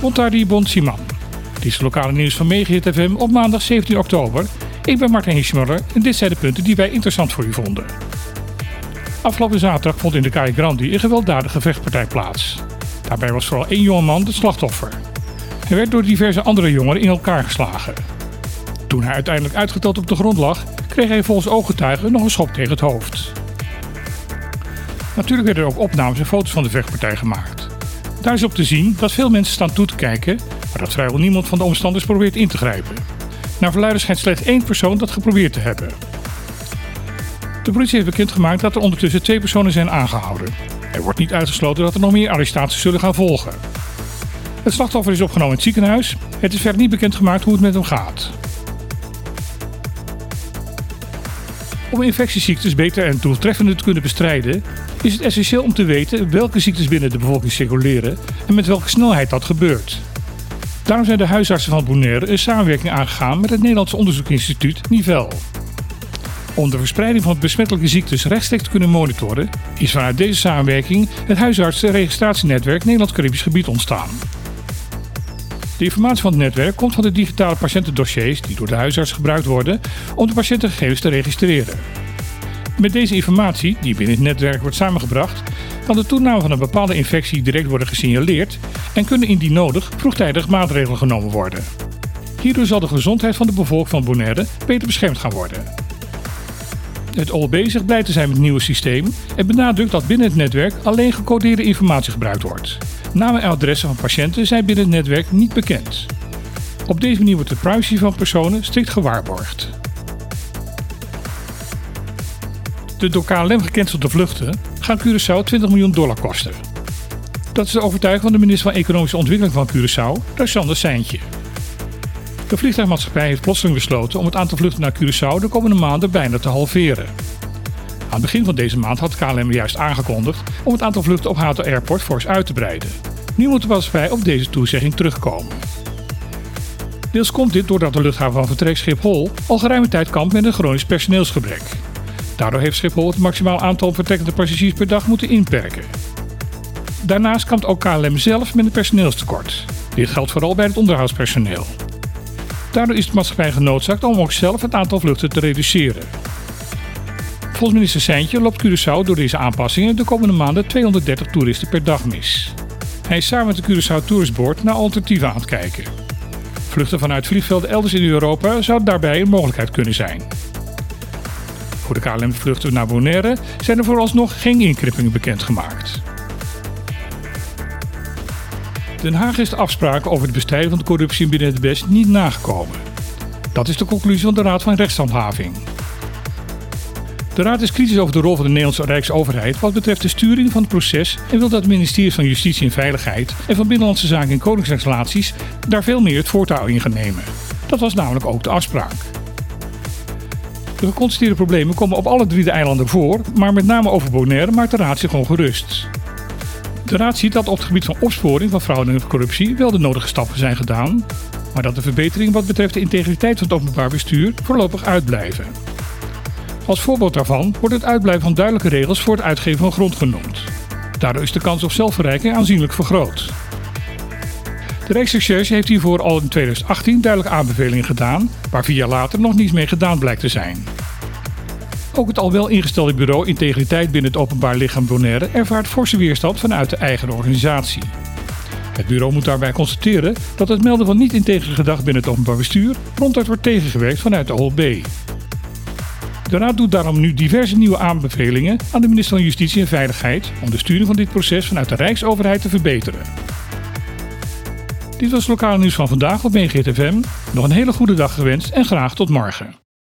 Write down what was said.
Montari Bon Siman. Dit is het lokale nieuws van Megahit FM op maandag 17 oktober. Ik ben Martin Hiesmuller en dit zijn de punten die wij interessant voor u vonden. Afgelopen zaterdag vond in de Calle Grandi een gewelddadige vechtpartij plaats. Daarbij was vooral één jongeman het slachtoffer. Hij werd door diverse andere jongeren in elkaar geslagen. Toen hij uiteindelijk uitgeteld op de grond lag, kreeg hij volgens ooggetuigen nog een schop tegen het hoofd. Natuurlijk werden er ook opnames en foto's van de vechtpartij gemaakt. Daar is op te zien dat veel mensen staan toe te kijken, maar dat vrijwel niemand van de omstanders probeert in te grijpen. Naar verluiden schijnt slechts één persoon dat geprobeerd te hebben. De politie heeft bekendgemaakt dat er ondertussen twee personen zijn aangehouden. Er wordt niet uitgesloten dat er nog meer arrestaties zullen gaan volgen. Het slachtoffer is opgenomen in het ziekenhuis. Het is verder niet bekendgemaakt hoe het met hem gaat. Om infectieziektes beter en doeltreffender te kunnen bestrijden, is het essentieel om te weten welke ziektes binnen de bevolking circuleren en met welke snelheid dat gebeurt. Daarom zijn de huisartsen van Bonaire een samenwerking aangegaan met het Nederlandse onderzoeksinstituut Nivel. Om de verspreiding van besmettelijke ziektes rechtstreeks te kunnen monitoren, is vanuit deze samenwerking het huisartsenregistratienetwerk Nederlands-Caribisch Gebied ontstaan. De informatie van het netwerk komt van de digitale patiëntendossiers die door de huisarts gebruikt worden om de patiëntengegevens te registreren. Met deze informatie, die binnen het netwerk wordt samengebracht, kan de toename van een bepaalde infectie direct worden gesignaleerd en kunnen indien nodig vroegtijdig maatregelen genomen worden. Hierdoor zal de gezondheid van de bevolking van Bonaire beter beschermd gaan worden. Het OLB zegt blij te zijn met het nieuwe systeem en benadrukt dat binnen het netwerk alleen gecodeerde informatie gebruikt wordt. Namen en adressen van patiënten zijn binnen het netwerk niet bekend. Op deze manier wordt de privacy van personen strikt gewaarborgd. De door KLM gecancelde vluchten gaan Curaçao 20 miljoen dollar kosten. Dat is de overtuiging van de minister van Economische Ontwikkeling van Curaçao, Sander Seintje. De vliegtuigmaatschappij heeft plotseling besloten om het aantal vluchten naar Curaçao de komende maanden bijna te halveren. Aan het begin van deze maand had KLM juist aangekondigd om het aantal vluchten op Hato Airport fors uit te breiden. Nu moet de maatschappij op deze toezegging terugkomen. Deels komt dit doordat de luchthaven van vertrek Schiphol al geruime tijd kampt met een chronisch personeelsgebrek. Daardoor heeft Schiphol het maximaal aantal vertrekkende passagiers per dag moeten inperken. Daarnaast kampt ook KLM zelf met een personeelstekort. Dit geldt vooral bij het onderhoudspersoneel. Daardoor is de maatschappij genoodzaakt om ook zelf het aantal vluchten te reduceren. Volgens minister Seintje loopt Curaçao door deze aanpassingen de komende maanden 230 toeristen per dag mis. Hij is samen met de Curaçao Tourist Board naar alternatieven aan het kijken. Vluchten vanuit vliegvelden elders in Europa zou daarbij een mogelijkheid kunnen zijn. Voor de KLM-vluchten naar Bonaire zijn er vooralsnog geen inkrimpingen bekendgemaakt. Den Haag is de afspraken over het bestrijden van de corruptie binnen het best niet nagekomen. Dat is de conclusie van de Raad van Rechtshandhaving. De Raad is kritisch over de rol van de Nederlandse Rijksoverheid wat betreft de sturing van het proces en wil dat het ministerie van Justitie en Veiligheid en van Binnenlandse Zaken en Koningsrechtsrelaties daar veel meer het voortouw in gaan nemen. Dat was namelijk ook de afspraak. De geconstateerde problemen komen op alle drie de eilanden voor, maar met name over Bonaire maakt de Raad zich ongerust. De Raad ziet dat op het gebied van opsporing van fraude en corruptie wel de nodige stappen zijn gedaan, maar dat de verbeteringen wat betreft de integriteit van het openbaar bestuur voorlopig uitblijven. Als voorbeeld daarvan wordt het uitblijven van duidelijke regels voor het uitgeven van grond genoemd. Daardoor is de kans op zelfverrijking aanzienlijk vergroot. De Rijksrecherche heeft hiervoor al in 2018 duidelijke aanbevelingen gedaan, waar vier jaar later nog niets mee gedaan blijkt te zijn. Ook het al wel ingestelde bureau Integriteit binnen het openbaar lichaam Bonaire ervaart forse weerstand vanuit de eigen organisatie. Het bureau moet daarbij constateren dat het melden van niet-integere gedrag binnen het openbaar bestuur ronduit wordt tegengewerkt vanuit de OLB. De Raad doet daarom nu diverse nieuwe aanbevelingen aan de minister van Justitie en Veiligheid om de sturing van dit proces vanuit de Rijksoverheid te verbeteren. Dit was het lokale nieuws van vandaag op BGTFM. Nog een hele goede dag gewenst en graag tot morgen.